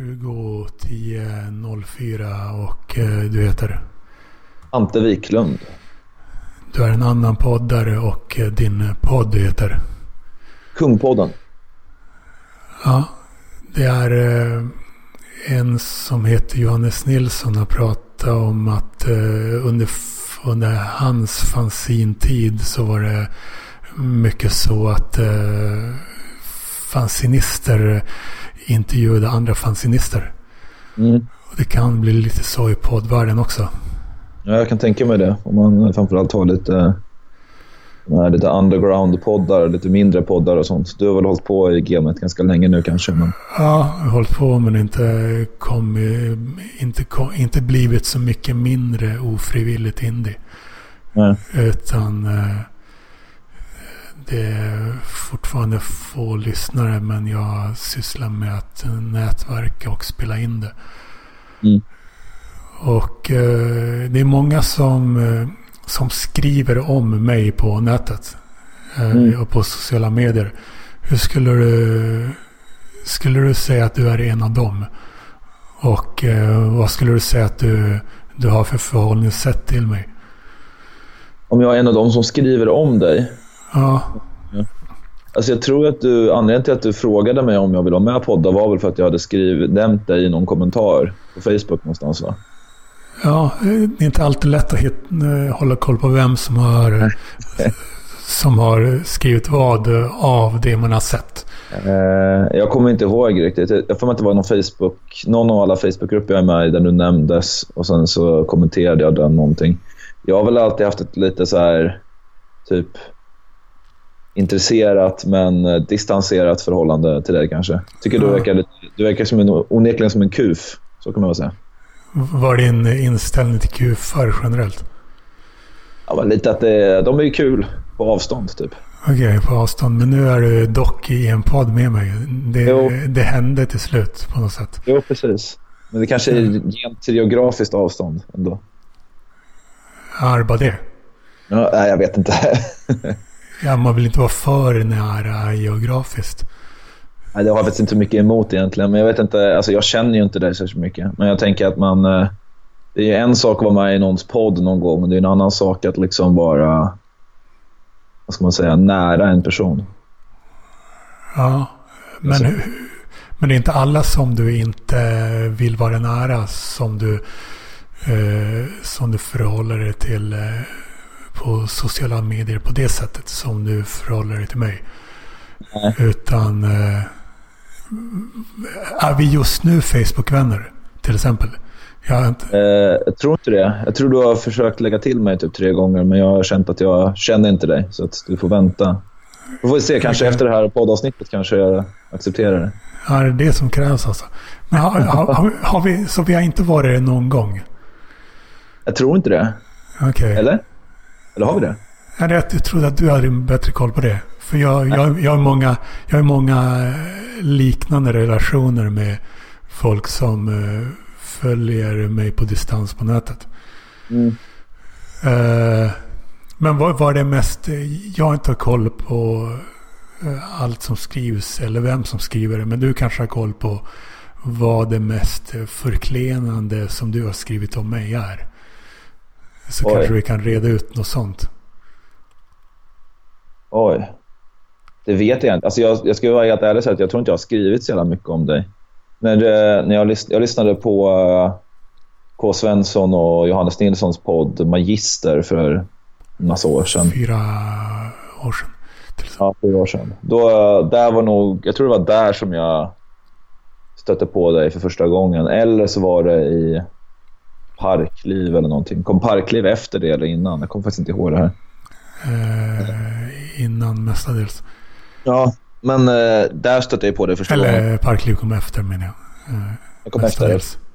2010 och eh, du heter? Ante Wiklund. Du är en annan poddare och eh, din podd heter? Kungpodden. Ja, det är eh, en som heter Johannes Nilsson har pratat om att under, under hans fanzintid så var det mycket så att fanzinister intervjuade andra fanzinister. Mm. Det kan bli lite så i poddvärlden också. Ja, jag kan tänka mig det. Om man framförallt har lite, lite underground-poddar, lite mindre poddar och sånt. Du har väl hållit på i gamet ganska länge nu kanske? Men... Ja, jag har hållit på men inte, kom, inte, kom, inte blivit så mycket mindre ofrivilligt indie. Nej. Utan eh, det är fortfarande få lyssnare men jag sysslar med att nätverka och spela in det. Mm. Och eh, det är många som, eh, som skriver om mig på nätet. Eh, mm. Och på sociala medier. Hur skulle du, skulle du säga att du är en av dem? Och eh, vad skulle du säga att du, du har för förhållningssätt till mig? Om jag är en av dem som skriver om dig? Ja. Alltså jag tror att du, anledningen till att du frågade mig om jag ville vara med på podda var väl för att jag hade skrivit, nämnt dig i någon kommentar på Facebook någonstans va? Ja, det är inte alltid lätt att hitta, eh, hålla koll på vem som har, som har skrivit vad av det man har sett. Eh, jag kommer inte ihåg riktigt. Jag får att det var någon Facebook, någon av alla Facebookgrupper jag är med i där du nämndes och sen så kommenterade jag den någonting. Jag har väl alltid haft ett lite så här, typ intresserat men eh, distanserat förhållande till dig kanske. Tycker du verkar, lite, du verkar som en, onekligen som en kuf. Så kan man väl säga. Vad är din inställning till kufar generellt? Ja, lite att det, de är kul på avstånd typ. Okej, okay, på avstånd. Men nu är du dock i en podd med mig. Det, det hände till slut på något sätt. Jo, precis. Men det kanske är rent geografiskt avstånd ändå. Arba det? Ja, nej, jag vet inte. Ja, man vill inte vara för nära geografiskt. Nej, det har jag faktiskt inte så mycket emot egentligen. Men jag vet inte, alltså jag känner ju inte dig så mycket. Men jag tänker att man... Eh, det är en sak att vara med i någons podd någon gång. Men det är en annan sak att liksom vara... Vad ska man säga? Nära en person. Ja, men, alltså. men det är inte alla som du inte vill vara nära som du, eh, som du förhåller dig till. Eh, på sociala medier på det sättet som du förhåller dig till mig. Nej. Utan eh, är vi just nu Facebook-vänner till exempel? Jag, inte... eh, jag tror inte det. Jag tror du har försökt lägga till mig typ tre gånger men jag har känt att jag känner inte dig så att du får vänta. Vi får se, kanske efter det här poddavsnittet kanske jag accepterar det. Ja, det är det som krävs alltså. Men har, har, har, vi, så vi har inte varit det någon gång? Jag tror inte det. Okej. Okay. Eller? Eller har vi det? Jag, trodde att du hade bättre koll på det. För jag, jag, jag, har många, jag har många eh, liknande relationer med folk som uh, följer mig på distans på nätet. Mm. Uh, men vad var det mest... Jag har inte koll på allt som skrivs eller vem som skriver det. Men du kanske har koll på vad det mest förklenande som du har skrivit om mig är. Så Oj. kanske vi kan reda ut något sånt. Oj. Det vet jag inte. Alltså jag, jag ska vara helt ärlig säga att jag tror inte jag har skrivit så jävla mycket om dig. När, det, när jag, lys, jag lyssnade på uh, K. Svensson och Johannes Nilssons podd Magister för massa år sedan. Fyra år sedan. Ja, fyra år sedan. Då, där var nog, jag tror det var där som jag stötte på dig för första gången. Eller så var det i Parkliv eller någonting. Kom Parkliv efter det eller innan? Jag kommer faktiskt inte ihåg det här. Eh, innan mestadels. Ja, men eh, där stötte jag på det första Eller gången. Parkliv kom efter menar jag. Eh, jag kom mestadels. efter.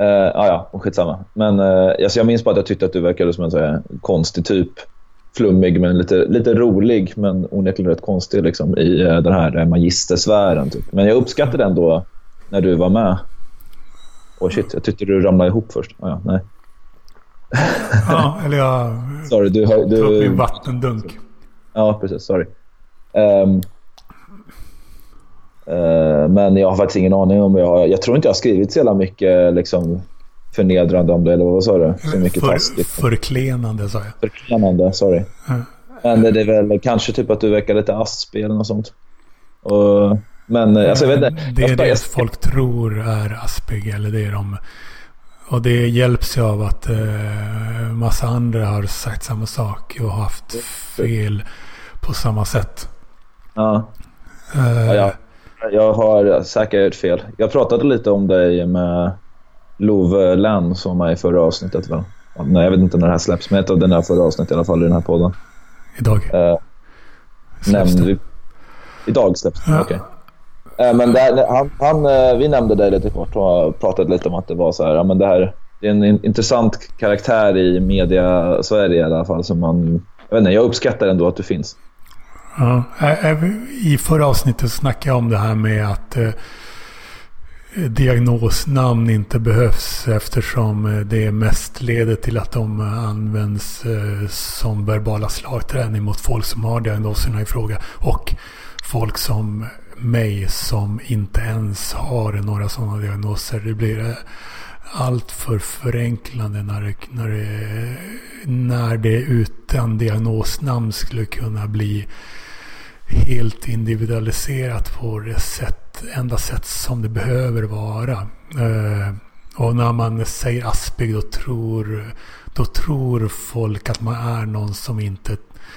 Uh, ja, ja, skitsamma. Men uh, alltså jag minns bara att jag tyckte att du verkade som en här, konstig typ. Flummig, men lite, lite rolig, men onekligen rätt konstig liksom, i uh, den här magistersfären. Typ. Men jag uppskattade ändå när du var med. Åh oh shit, jag tyckte du ramlade ihop först. Oh, ja, nej. ja, eller jag sorry, du, har, du... upp min vattendunk. Ja, precis. Sorry. Um, Uh, men jag har faktiskt ingen aning om jag Jag tror inte jag har skrivit så jävla mycket liksom, förnedrande om det, eller vad sa du? Så mycket För, taskigt. Förklenande sa jag. Förklenande, sorry. Mm. Men det är väl kanske typ att du verkar lite aspig eller något sånt. Och, men alltså, jag vet inte. Det är det folk tror är aspig, eller det är de. Och det hjälps ju av att eh, massa andra har sagt samma sak och haft fel på samma sätt. Ja. Uh, ja, ja. Jag har säkert fel. Jag pratade lite om dig med Love Lann som var i förra avsnittet. Väl? Nej, jag vet inte när det här släpps, men ett av den här förra avsnittet i alla fall i den här podden. Idag? Uh, nämnde vi, idag släpps det? Ja. Okej. Okay. Eh, men där, han, han, eh, vi nämnde dig lite kort och pratade lite om att det var så här, ja, men det här det är en intressant karaktär i media-Sverige i alla fall. Som man, jag, vet inte, jag uppskattar ändå att du finns. Ja, eh, I förra avsnittet snackade jag om det här med att eh, diagnosnamn inte behövs eftersom det mest leder till att de används eh, som verbala slagträning mot folk som har diagnoserna i fråga. Och folk som mig som inte ens har några sådana diagnoser. Det blir eh, allt för förenklande när det, när det, när det utan diagnosnamn skulle kunna bli helt individualiserat på det sätt, enda sätt som det behöver vara. Eh, och när man säger aspig då tror, då tror folk att man är någon som inte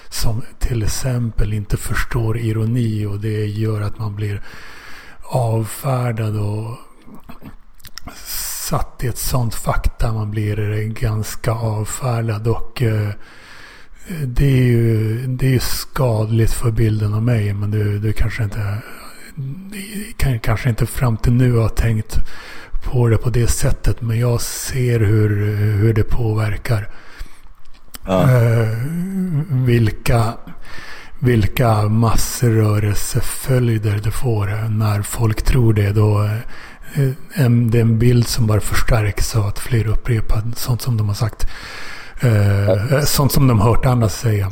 som till exempel inte förstår ironi och det gör att man blir avfärdad och satt i ett sånt fakta man blir ganska avfärdad och eh, det är ju det är skadligt för bilden av mig men du, du kanske inte kan, kanske inte fram till nu har tänkt på det på det sättet men jag ser hur, hur det påverkar. Ja. Eh, vilka, vilka massrörelseföljder det får när folk tror det. Då Eh, en, det är en bild som bara förstärks av att fler upprepar sånt som de har sagt. Eh, sånt som de har hört andra säga.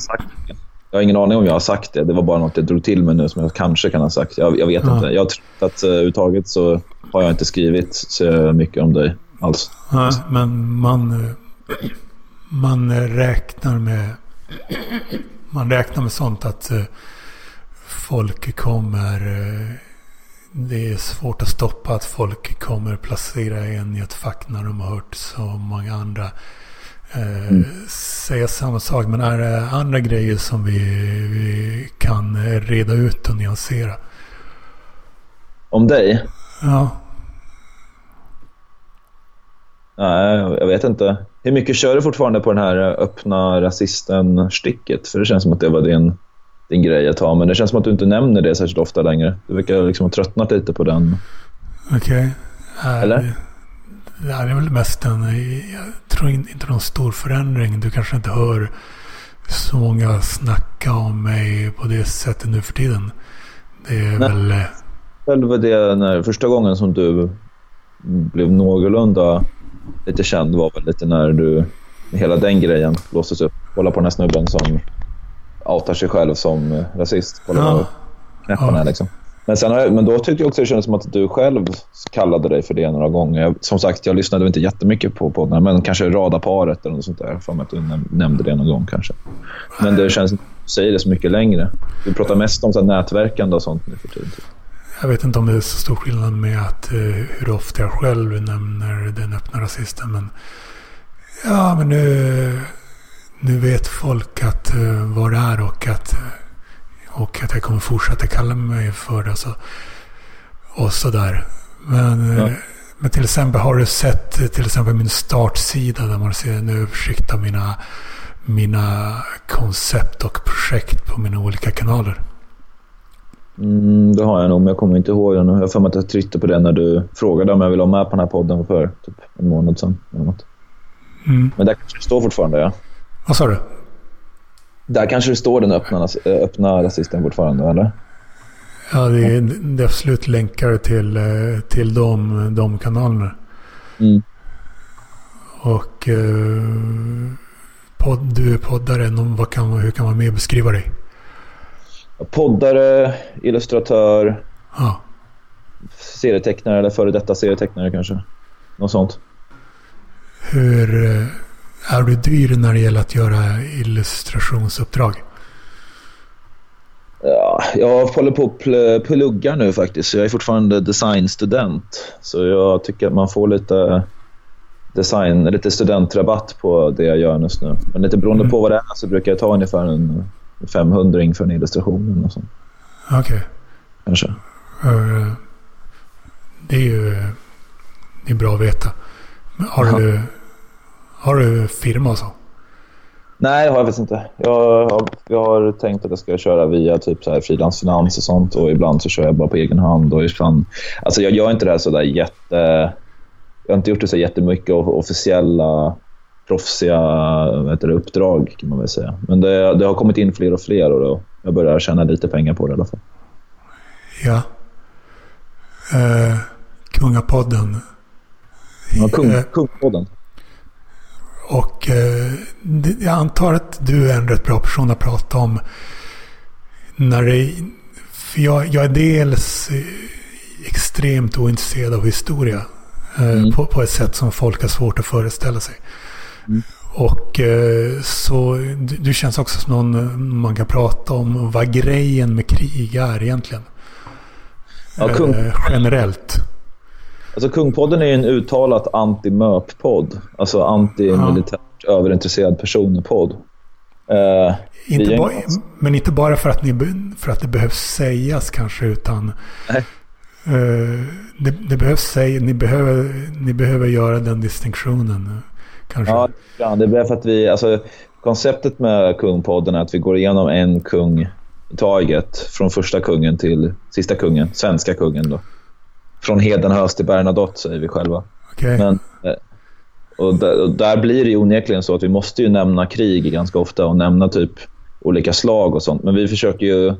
Jag har ingen aning om jag har sagt det. Det var bara något jag drog till med nu som jag kanske kan ha sagt. Jag, jag vet ja. inte. Jag tror att överhuvudtaget så har jag inte skrivit så mycket om dig alls. Ja, men man, man räknar med man räknar med sånt att folk kommer det är svårt att stoppa att folk kommer placera en i ett fack när de har hört så många andra eh, mm. säga samma sak. Men är det andra grejer som vi, vi kan reda ut och nyansera? Om dig? Ja. Nej, jag vet inte. Hur mycket kör du fortfarande på den här öppna rasisten-sticket? För det känns som att det var din din grej ett tag. Men det känns som att du inte nämner det särskilt ofta längre. Du verkar liksom ha tröttnat lite på den. Okej. Okay. Eller? Det, det är väl mest en... Jag tror inte någon stor förändring. Du kanske inte hör så många snacka om mig på det sättet nu för tiden. Det är Nej. väl... Själv det när första gången som du blev någorlunda lite känd var väl lite när du hela den grejen blåstes upp. Kolla på den här snubben som outar sig själv som eh, rasist. Kolla ja. knäpparna ja. liksom. Men, sen jag, men då tyckte jag också det kändes som att du själv kallade dig för det några gånger. Jag, som sagt, jag lyssnade inte jättemycket på podden, men kanske radarparet eller något sånt där. För att du nämnde det någon gång kanske. Men det känns inte säger det så mycket längre. Du pratar mest om så nätverkande och sånt nu för tiden. Jag vet inte om det är så stor skillnad med att, uh, hur ofta jag själv nämner den öppna rasisten. Men ja, men nu nu vet folk att, uh, vad det är och att, och att jag kommer fortsätta kalla mig för det. Alltså, och sådär. Men, ja. uh, men till exempel har du sett till exempel min startsida där man ser en översikt av mina, mina koncept och projekt på mina olika kanaler? Mm, det har jag nog, men jag kommer inte ihåg den. Jag har för mig att jag tryckte på det när du frågade om jag ville vara med på den här podden för typ en månad sedan. Eller något. Mm. Men där kanske det står fortfarande, ja. Vad sa du? Där kanske det står den öppna, öppna rasisten fortfarande, eller? Ja, det är, det är absolut länkar till, eh, till de, de kanalerna. Mm. Och eh, podd, du är poddare. Vad kan, hur kan man mer beskriva dig? Poddare, illustratör, ja. serietecknare eller före detta serietecknare kanske. Något sånt. Hur eh, är du dyr när det gäller att göra illustrationsuppdrag? Ja, jag håller på att plugga nu faktiskt. Jag är fortfarande designstudent. Så jag tycker att man får lite, design, lite studentrabatt på det jag gör just nu. Men lite beroende mm. på vad det är så brukar jag ta ungefär en 500 för en illustration. Okej. Okay. Kanske. Uh, det är ju det är bra att veta. Har, du, har du firma och så? Nej, det har jag faktiskt inte. Jag har, jag har tänkt att jag ska köra via typ så här frilansfinans och sånt och ibland så kör jag bara på egen hand. Och ifall, alltså jag gör inte det här så där jätte... Jag har inte gjort det så jättemycket officiella proffsiga du, uppdrag kan man väl säga. Men det, det har kommit in fler och fler och då, jag börjar tjäna lite pengar på det i alla fall. Ja. Eh, Kungapodden. Ja, kung, eh, Kungapodden. Och eh, jag antar att du är en rätt bra person att prata om. När det, för jag, jag är dels extremt ointresserad av historia. Eh, mm. på, på ett sätt som folk har svårt att föreställa sig. Mm. Och eh, så du, känns också som någon man kan prata om vad grejen med krig är egentligen. Ja, kung... eh, generellt. Alltså Kungpodden är en uttalat anti-MÖP-podd. Alltså anti-militärt ja. överintresserad person-podd. Eh, inte ba, men inte bara för att, ni, för att det behövs sägas kanske, utan eh, det, det, behövs säga, ni, behöver, ni behöver göra den distinktionen. Kanske. Ja, det är för att vi... Alltså, konceptet med Kungpodden är att vi går igenom en kung i taget. Från första kungen till sista kungen, svenska kungen. Då från Hedenhös till Bernadotte säger vi själva. Okay. Men, eh, och där, och där, blir det ju onekligen så att vi måste ju nämna krig ganska ofta och nämna typ olika slag och sånt. Men vi försöker ju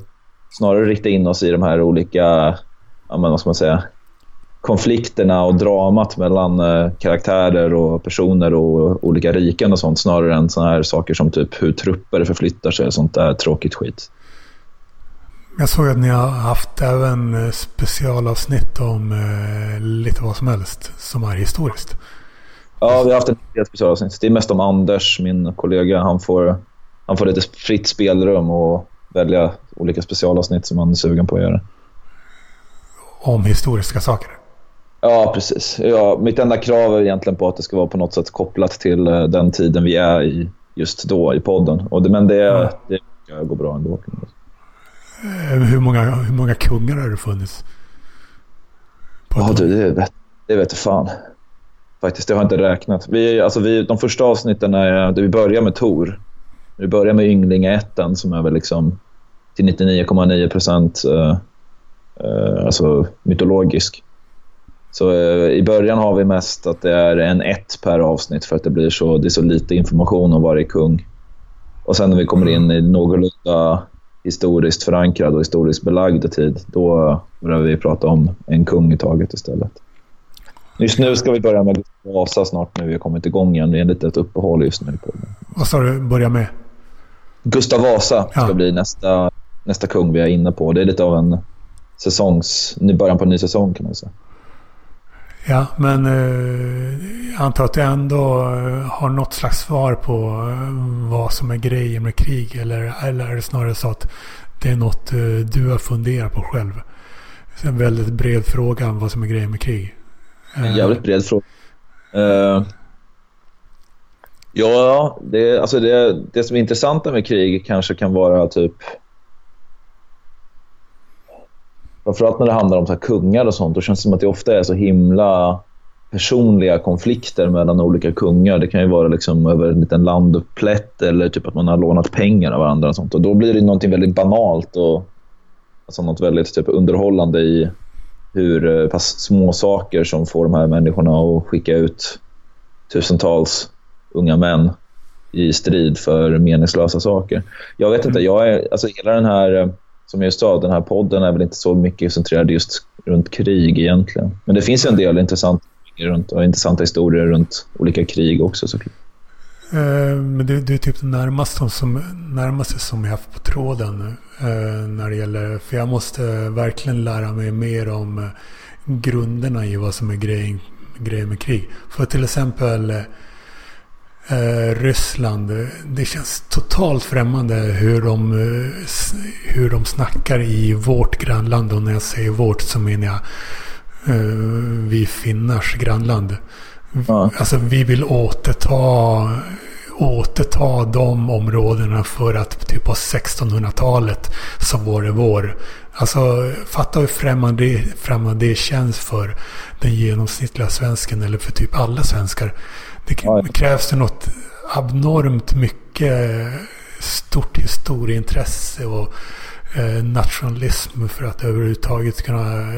snarare rikta in oss i de här olika, ja, men vad ska man säga, konflikterna och dramat mellan eh, karaktärer och personer och olika riken och sånt snarare än såna här saker som typ hur trupper förflyttar sig och sånt där tråkigt skit. Jag såg att ni har haft även eh, specialavsnitt om eh, lite vad som helst som är historiskt. Ja, vi har haft en del specialavsnitt. Det är mest om Anders, min kollega. Han får, han får lite fritt spelrum och välja olika specialavsnitt som han är sugen på att göra. Om historiska saker? Ja, precis. Ja, mitt enda krav är egentligen på att det ska vara på något sätt kopplat till eh, den tiden vi är i just då i podden. Och det, men det, ja. det går bra ändå. Eh, hur många, hur många kungar har det funnits? Ja, du, det, vet, det vet fan. Faktiskt, det har jag inte räknat. Vi, alltså vi, de första avsnitten är vi börjar med Tor. Vi börjar med Ynglingaätten som är väl liksom till 99,9 procent uh, uh, alltså mytologisk. Så uh, i början har vi mest att det är en ett per avsnitt för att det blir så, det är så lite information om varje kung. Och sen när vi kommer in i någorlunda historiskt förankrad och historiskt belagd tid, då börjar vi prata om en kung i taget istället. Just nu ska vi börja med Gustav Vasa snart när vi har kommit igång igen. Det är ett litet uppehåll just nu. Vad sa du? Börja med? Gustav Vasa ja. ska bli nästa, nästa kung vi är inne på. Det är lite av en säsongs... början på en ny säsong kan man säga. Ja, men eh, jag antar att du ändå eh, har något slags svar på eh, vad som är grejen med krig. Eller, eller är det snarare så att det är något du har funderat på själv? Det är en väldigt bred fråga om vad som är grejen med krig. En jävligt bred fråga. Uh, ja, det, alltså det, det som är intressant med krig kanske kan vara typ framförallt när det handlar om så kungar och sånt, då känns det som att det ofta är så himla personliga konflikter mellan olika kungar. Det kan ju vara liksom över en liten landupplätt eller typ att man har lånat pengar av varandra. Och, sånt. och Då blir det någonting väldigt banalt och alltså något väldigt typ underhållande i hur eh, pass små saker som får de här människorna att skicka ut tusentals unga män i strid för meningslösa saker. Jag vet inte, jag är, alltså hela den här eh, som jag sa, den här podden är väl inte så mycket centrerad just runt krig egentligen. Men det finns en del intressanta, runt, intressanta historier runt olika krig också såklart. Eh, men det, det, är typ det närmaste som, närmaste som jag haft på tråden eh, när det gäller, för jag måste verkligen lära mig mer om eh, grunderna i vad som är grejen, grejen med krig. För till exempel eh, eh, Ryssland. Det känns totalt främmande hur de, eh, hur de snackar i vårt grannland. Och när jag säger vårt så menar jag eh, vi finnars grannland. Ja. Alltså vi vill återta återta de områdena för att typ på 1600-talet så var det vår. Alltså fatta hur främmande, främmande det känns för den genomsnittliga svensken eller för typ alla svenskar. Det krävs det något abnormt mycket stort historieintresse och eh, nationalism för att överhuvudtaget kunna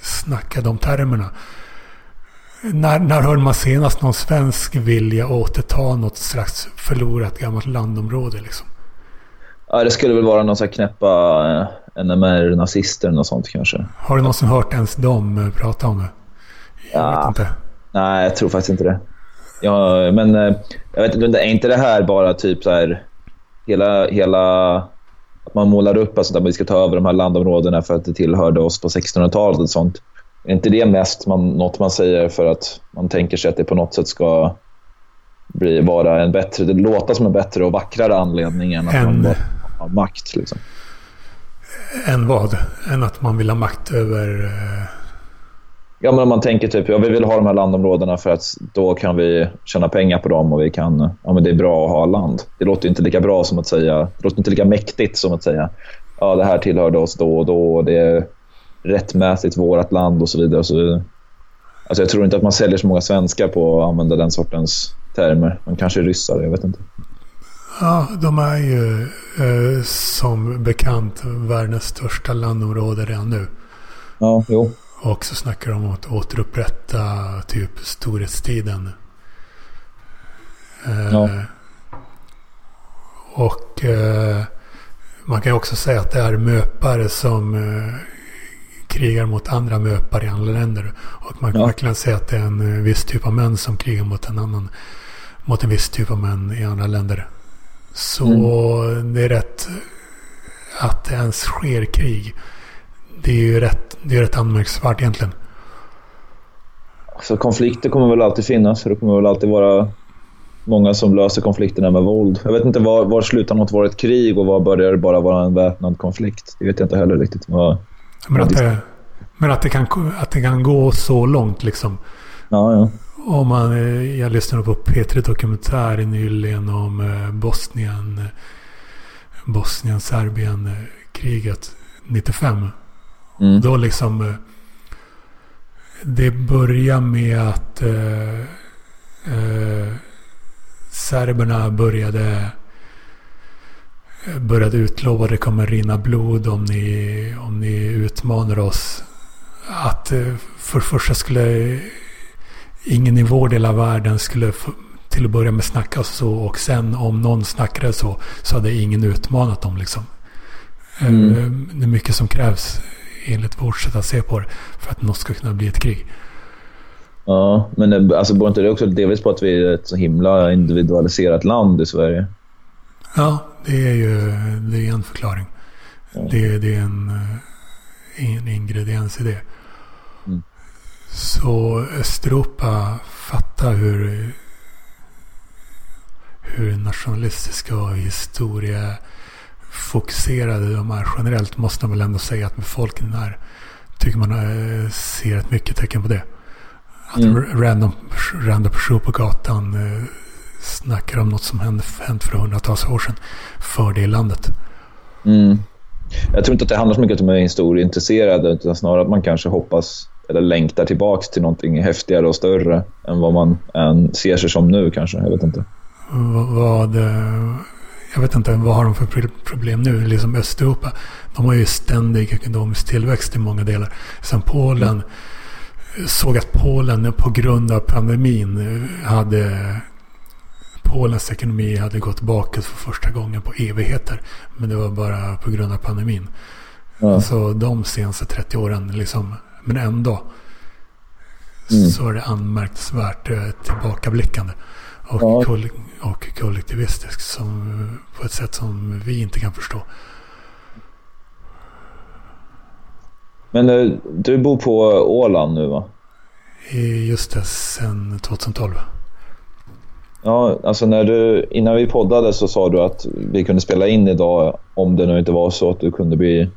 snacka de termerna. När, när hörde man senast någon svensk vilja återta något slags förlorat gammalt landområde? Liksom? Ja, det skulle väl vara någon sån här knäppa eh, NMR-nazister eller något sånt kanske. Har du någonsin hört ens dem eh, prata om det? Jag ja, vet inte. Nej, jag tror faktiskt inte det. Ja, men eh, jag vet inte, är inte det här bara typ så här hela, hela att man målar upp alltså, att vi ska ta över de här landområdena för att det tillhörde oss på 1600-talet och sånt. Är inte det mest man, något man säger för att man tänker sig att det på något sätt ska bli, vara en bättre, det låta som en bättre och vackrare anledning än att en, man har makt? Liksom. Än vad? Än att man vill ha makt över... Ja, men om man tänker typ, ja, vi vill ha de här landområdena för att då kan vi tjäna pengar på dem och vi kan, ja men det är bra att ha land. Det låter inte lika bra som att säga, det låter inte lika mäktigt som att säga, ja det här tillhörde oss då och då och det är rättmätigt vårt land och så vidare. Och så vidare. Alltså jag tror inte att man säljer så många svenskar på att använda den sortens termer. Man kanske är ryssar, jag vet inte. Ja, de är ju eh, som bekant världens största landområde redan nu. Ja, jo. Och så snackar de om att återupprätta typ storhetstiden. Eh, ja. Och eh, man kan också säga att det är möpare som eh, krigar mot andra möpare i andra länder. Och man kan ja. verkligen säga att det är en eh, viss typ av män som krigar mot en annan. Mot en viss typ av män i andra länder. Så mm. det är rätt att det ens sker krig. Det är ju rätt, det är rätt anmärkningsvärt egentligen. Så konflikter kommer väl alltid finnas. För det kommer väl alltid vara många som löser konflikterna med våld. Jag vet inte var, var slutar något vara ett krig och var börjar det bara vara en väpnad konflikt. Det vet jag inte heller riktigt. Var, men att det, men att det, kan, att det kan gå så långt liksom. Ja, ja. Om man, eh, jag lyssnade på P3 Dokumentär nyligen om eh, Bosnien, Bosnien-Serbien-kriget 95. Mm. Då liksom... Eh, det börjar med att eh, eh, serberna började började utlova att det kommer rinna blod om ni, om ni utmanar oss. Att eh, för det första skulle ingen i vår del av världen skulle till att börja med snacka så och sen om någon snackade så så hade ingen utmanat dem liksom. Mm. Eh, det är mycket som krävs enligt vårt sätt att se på det för att något ska kunna bli ett krig. Ja, men alltså, beror inte det också delvis på att vi är ett så himla individualiserat land i Sverige? Ja, det är ju det är en förklaring. Mm. Det, det, är en, en ingrediens i det. Mm. Så Östeuropa, fatta hur, hur nationalistiska och historiefokuserade de är. Generellt måste man väl ändå säga att befolkningen är. Tycker man eh, ser ett mycket tecken på det. Att mm. random, random person på gatan eh, snackar om något som hänt för hundratals år sedan för det landet. Mm. Jag tror inte att det handlar så mycket om att man är historieintresserad utan snarare att man kanske hoppas eller längtar tillbaka till någonting häftigare och större än vad man än ser sig som nu kanske. Jag vet inte. Vad, jag vet inte, vad har de för problem nu? Liksom Östeuropa, de har ju ständig ekonomisk tillväxt i många delar. Sen Polen, såg att Polen på grund av pandemin hade Polens ekonomi hade gått bakåt för första gången på evigheter. Men det var bara på grund av pandemin. Ja. Så de senaste 30 åren, liksom, men ändå. Mm. Så är det anmärkningsvärt eh, tillbakablickande. Och, ja. koll och kollektivistiskt som, på ett sätt som vi inte kan förstå. Men eh, du bor på Åland nu va? Just det, sen 2012. Ja, alltså när du, innan vi poddade så sa du att vi kunde spela in idag om det nu inte var så att du kunde bli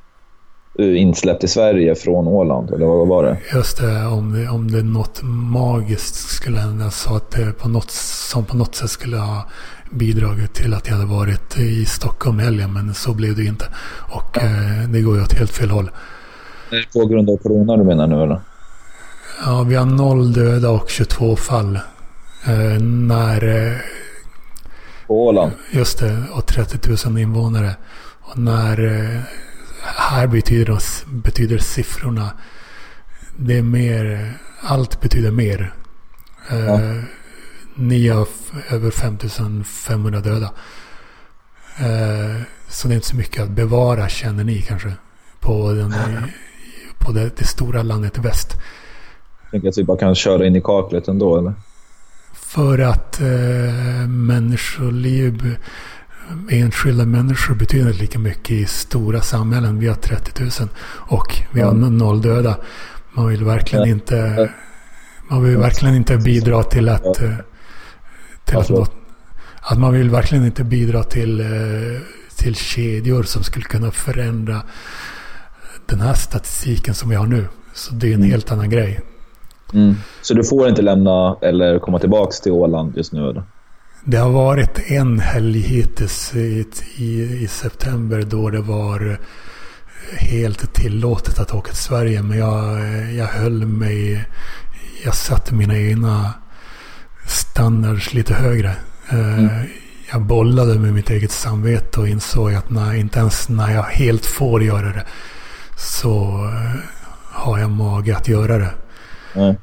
insläppt i Sverige från Åland, eller vad var det? Just det, om det, om det något magiskt skulle hända så att det på något, som på något sätt skulle ha bidragit till att jag hade varit i Stockholm helgen, men så blev det inte. Och eh, det går ju åt helt fel håll. Är det på grund av corona du menar nu eller? Ja, vi har noll döda och 22 fall. Eh, när... Eh, på Åland? Just det, och 30 000 invånare. Och när... Eh, här betyder, betyder siffrorna... Det är mer... Allt betyder mer. Eh, ja. Nio av över 5500 döda. Eh, så det är inte så mycket att bevara känner ni kanske. På, den, på det, det stora landet i väst. Jag tänker att vi bara kan köra in i kaklet ändå eller? För att eh, människoliv, enskilda människor betyder lika mycket i stora samhällen. Vi har 30 000 och vi har mm. noll döda. Man vill verkligen inte, man vill verkligen inte bidra till att, eh, till att, något, att man vill verkligen inte bidra till, eh, till kedjor som skulle kunna förändra den här statistiken som vi har nu. Så det är en mm. helt annan grej. Mm. Så du får inte lämna eller komma tillbaka till Åland just nu? Eller? Det har varit en helg hittills i, i, i, september då det var helt tillåtet att åka till Sverige. Men jag, jag höll mig... Jag satte mina egna standards lite högre. Eh, mm. Jag bollade med mitt eget samvete och insåg att när, inte ens när jag helt får göra det så eh, har jag mage att göra det. Mm.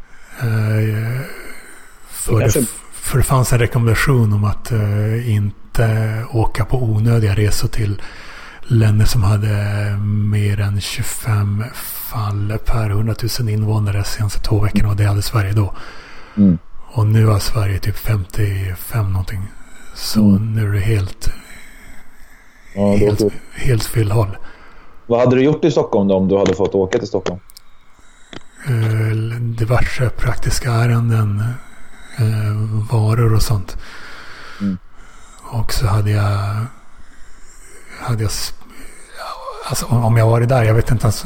För, det, för det fanns en rekommendation om att uh, inte åka på onödiga resor till länder som hade mer än 25 fall per 100 000 invånare de senaste två veckorna. Och det hade Sverige då. Mm. Och nu har Sverige typ 55 någonting. Så mm. nu är det helt, ja, helt, helt fel håll. Vad hade du gjort i Stockholm då om du hade fått åka till Stockholm? Eh, diverse praktiska ärenden, eh, varor och sånt. Mm. Och så hade jag, hade jag, alltså om jag varit där, jag vet inte ens,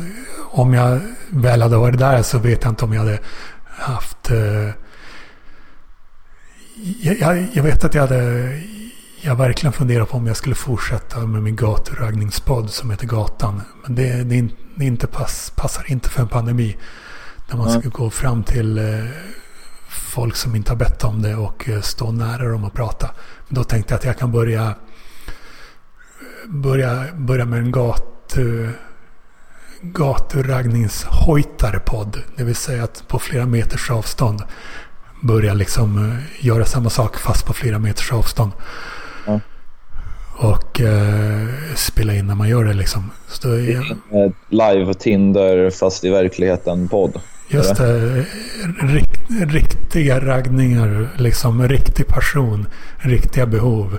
om jag väl hade varit där så vet jag inte om jag hade haft, eh, jag, jag vet att jag hade, jag verkligen funderat på om jag skulle fortsätta med min gaturaggningspodd som heter Gatan. Men det, det, det inte pass, passar inte för en pandemi. När man ska gå fram till eh, folk som inte har bett om det och eh, stå nära dem och prata. Då tänkte jag att jag kan börja, börja, börja med en gatu, gaturaggnings-hojtare-podd. Det vill säga att på flera meters avstånd börja liksom eh, göra samma sak fast på flera meters avstånd. Mm. Och eh, spela in när man gör det liksom. Så då är... Live Tinder fast i verkligheten-podd. Just det. Rikt, riktiga raggningar, liksom riktig passion, riktiga behov.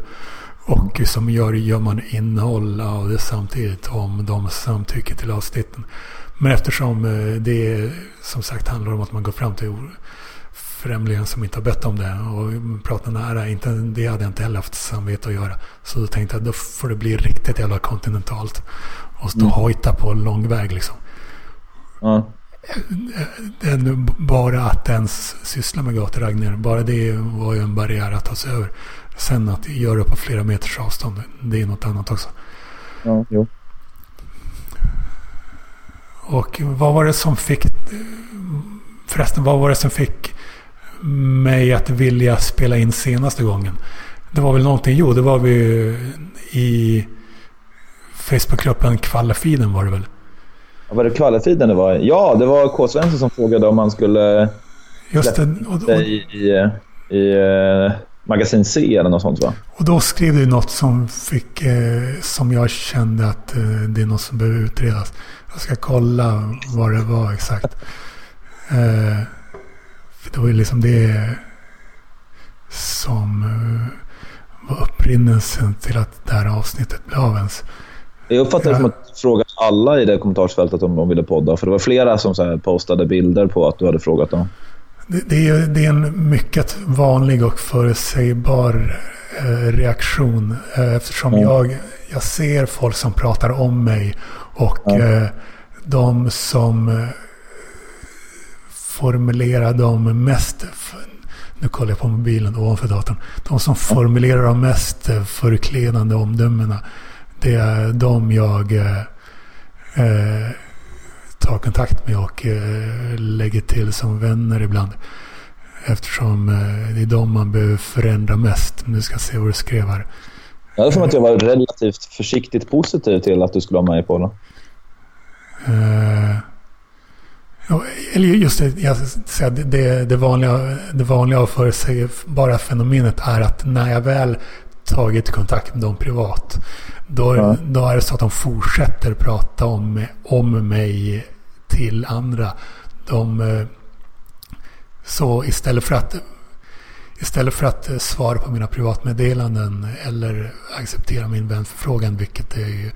Och som gör, gör man innehåll av det samtidigt om de samtycker till avsnitten. Men eftersom eh, det som sagt handlar om att man går fram till främlingar som inte har bett om det och pratar nära. Inte, det hade jag inte heller haft samvete att göra. Så då tänkte jag då får det bli riktigt jävla kontinentalt. Och stå mm. hojta på lång väg liksom. Mm den, bara att ens syssla med gaturagningar, bara det var ju en barriär att ta sig över. Sen att göra på flera meters avstånd, det är något annat också. Ja, jo. Och vad var det som fick... Förresten, vad var det som fick mig att vilja spela in senaste gången? Det var väl någonting, jo det var vi i Facebookgruppen Kvallefiden var det väl? Var det kvaliteten det var? Ja, det var K. Svensson som frågade om man skulle Just det. Och, och, i, i, i uh, magasin C eller något sånt va? Och då skrev du något som fick, eh, som jag kände att eh, det är något som behöver utredas. Jag ska kolla vad det var exakt. Eh, för det var ju liksom det som eh, var upprinnelsen till att det här avsnittet blev av ens. Jag uppfattar det som att frågan alla i det kommentarsfältet om de ville podda. För det var flera som så postade bilder på att du hade frågat dem. Det, det, är, det är en mycket vanlig och förutsägbar eh, reaktion. Eh, eftersom mm. jag, jag ser folk som pratar om mig. Och mm. eh, de som eh, formulerar de mest nu kollar jag på mobilen ovanför datorn. De som formulerar de mest eh, förkledande omdömena. Det är de jag eh, eh, tar kontakt med och eh, lägger till som vänner ibland. Eftersom eh, det är de man behöver förändra mest. Nu ska se vad du skrev här. Jag hade för att jag var relativt försiktigt positiv till att du skulle vara med på det. Uh, eller just det, jag säger, det, det, vanliga, det vanliga och förutsägbara fenomenet är att när jag väl tagit kontakt med dem privat. Då, ja. då är det så att de fortsätter prata om, om mig till andra. De, eh, så istället för att Istället för att svara på mina privatmeddelanden eller acceptera min vänförfrågan, vilket är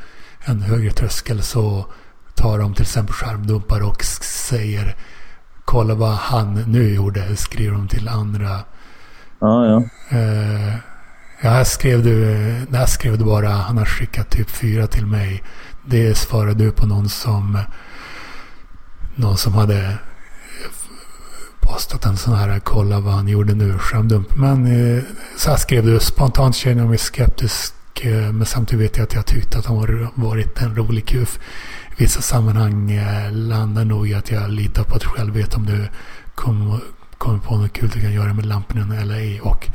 en högre tröskel, så tar de till exempel skärmdumpar och säger kolla vad han nu gjorde, skriver de till andra. Ja, ja. Eh, ja, här skrev du, eh, där skrev du bara, han har skickat typ fyra till mig. Det svarade du på någon som, någon som hade eh, postat en sån här kolla vad han gjorde nu, skärmdump. Men eh, så här skrev du, spontant känner jag mig skeptisk men samtidigt vet jag att jag tyckte att han har varit en rolig kuf vissa sammanhang landar nog i att jag litar på att själv vet om du kommer kom på något kul du kan göra med lamporna eller ej. Och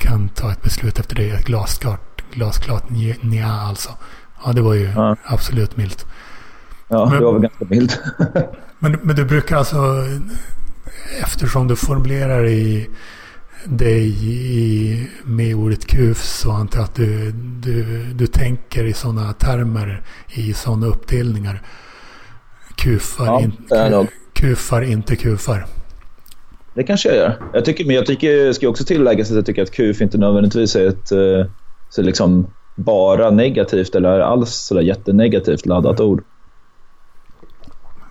kan ta ett beslut efter det. Ett glasklart, glasklart nja alltså. Ja, det var ju ja. absolut milt. Ja, men, det var väl ganska milt. men, men du brukar alltså, eftersom du formulerar i dig i, med ordet kuf så antar jag att du, du, du tänker i sådana termer i sådana uppdelningar. Kufar, ja, in, kufar, inte kufar. Det kanske jag gör. Jag tycker, men jag tycker, ska också tillägga att jag tycker att kuf inte nödvändigtvis är ett eh, så liksom bara negativt eller alls sådär jättenegativt laddat ord.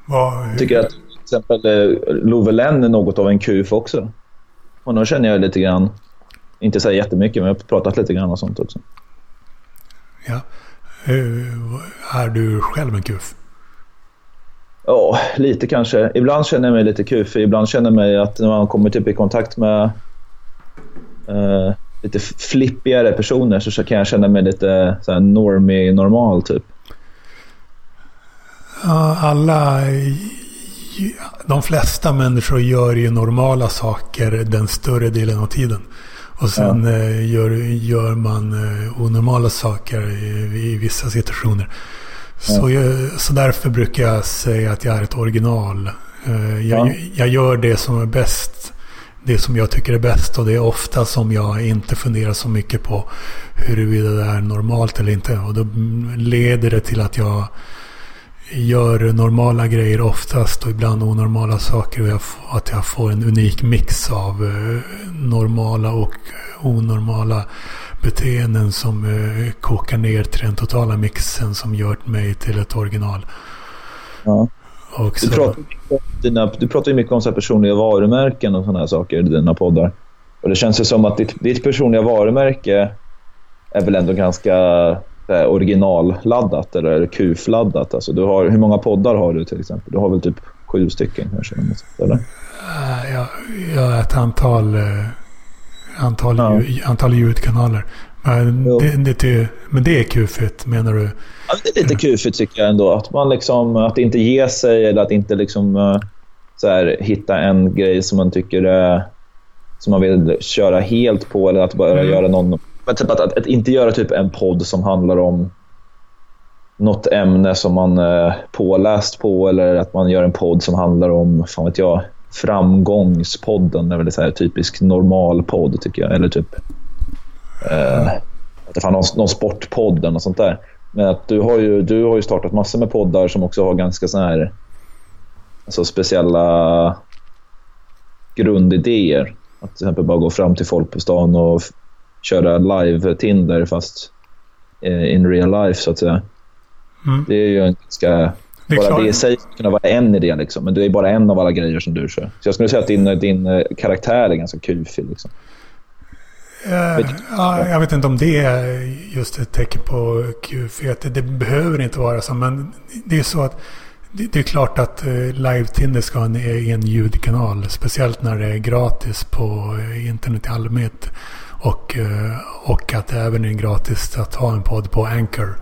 Vad, jag tycker att till exempel eh, Lovelen är något av en kuf också. Honom känner jag lite grann. Inte så jättemycket, men jag har pratat lite grann och sånt också. Ja. Är du själv en kuf? Ja, lite kanske. Ibland känner jag mig lite kufig. Ibland känner jag mig att när man kommer typ i kontakt med eh, lite flippigare personer så kan jag känna mig lite så normie, normal typ. Ja, alla de flesta människor gör ju normala saker den större delen av tiden. Och sen ja. Eh, gör, gör man eh, onormala saker i, i vissa situationer. Så, ja. jag, så därför brukar jag säga att jag är ett original. Eh, jag, ja. jag gör det som är bäst. Det som jag tycker är bäst. Och det är ofta som jag inte funderar så mycket på huruvida det är normalt eller inte. Och då leder det till att jag gör normala grejer oftast och ibland onormala saker. Och att jag får en unik mix av eh, normala och onormala beteenden som eh, kokar ner till den totala mixen som gör mig till ett original. Ja. Så, du, pratar, dina, du pratar ju mycket om så personliga varumärken och sådana här saker i dina poddar. Och det känns ju som att ditt, ditt personliga varumärke är väl ändå ganska Eh, originalladdat eller QF-laddat. Alltså, du har, hur många poddar har du till exempel? Du har väl typ sju stycken kanske? Eller? Uh, jag, jag har ett antal, uh, antal, ja. ljud, antal ljudkanaler. Men det, det, men det är kufigt menar du? Ja, det är lite kufigt tycker jag ändå. Att man liksom, att inte ge sig eller att inte liksom, uh, så här, hitta en grej som man tycker som man vill köra helt på eller att bara mm. göra någon men typ att, att, att, inte göra typ en podd som handlar om något ämne som man är eh, påläst på eller att man gör en podd som handlar om, fan vet jag, Framgångspodden. Det är väl så här typisk normal podd tycker jag. Eller typ eh, att någon, någon sportpodd eller något sånt där. Men att du har ju, du har ju startat massor med poddar som också har ganska så här alltså speciella grundidéer. Att till exempel bara gå fram till folk på stan och köra live-Tinder fast eh, in real life så att säga. Mm. Det är ju en ganska... Det bara klart. det i sig kunna vara en idé, liksom, men det är bara en av alla grejer som du kör. Så jag skulle säga att din, din eh, karaktär är ganska kufig. Liksom. Uh, ja, jag vet inte om det är just ett tecken på kufighet. Det, det behöver inte vara så, men det är så att det, det är klart att Live-Tinder ska ha en egen ljudkanal. Speciellt när det är gratis på internet i allmänhet. Och, uh, och att det även är gratis att ha en podd på Anchor.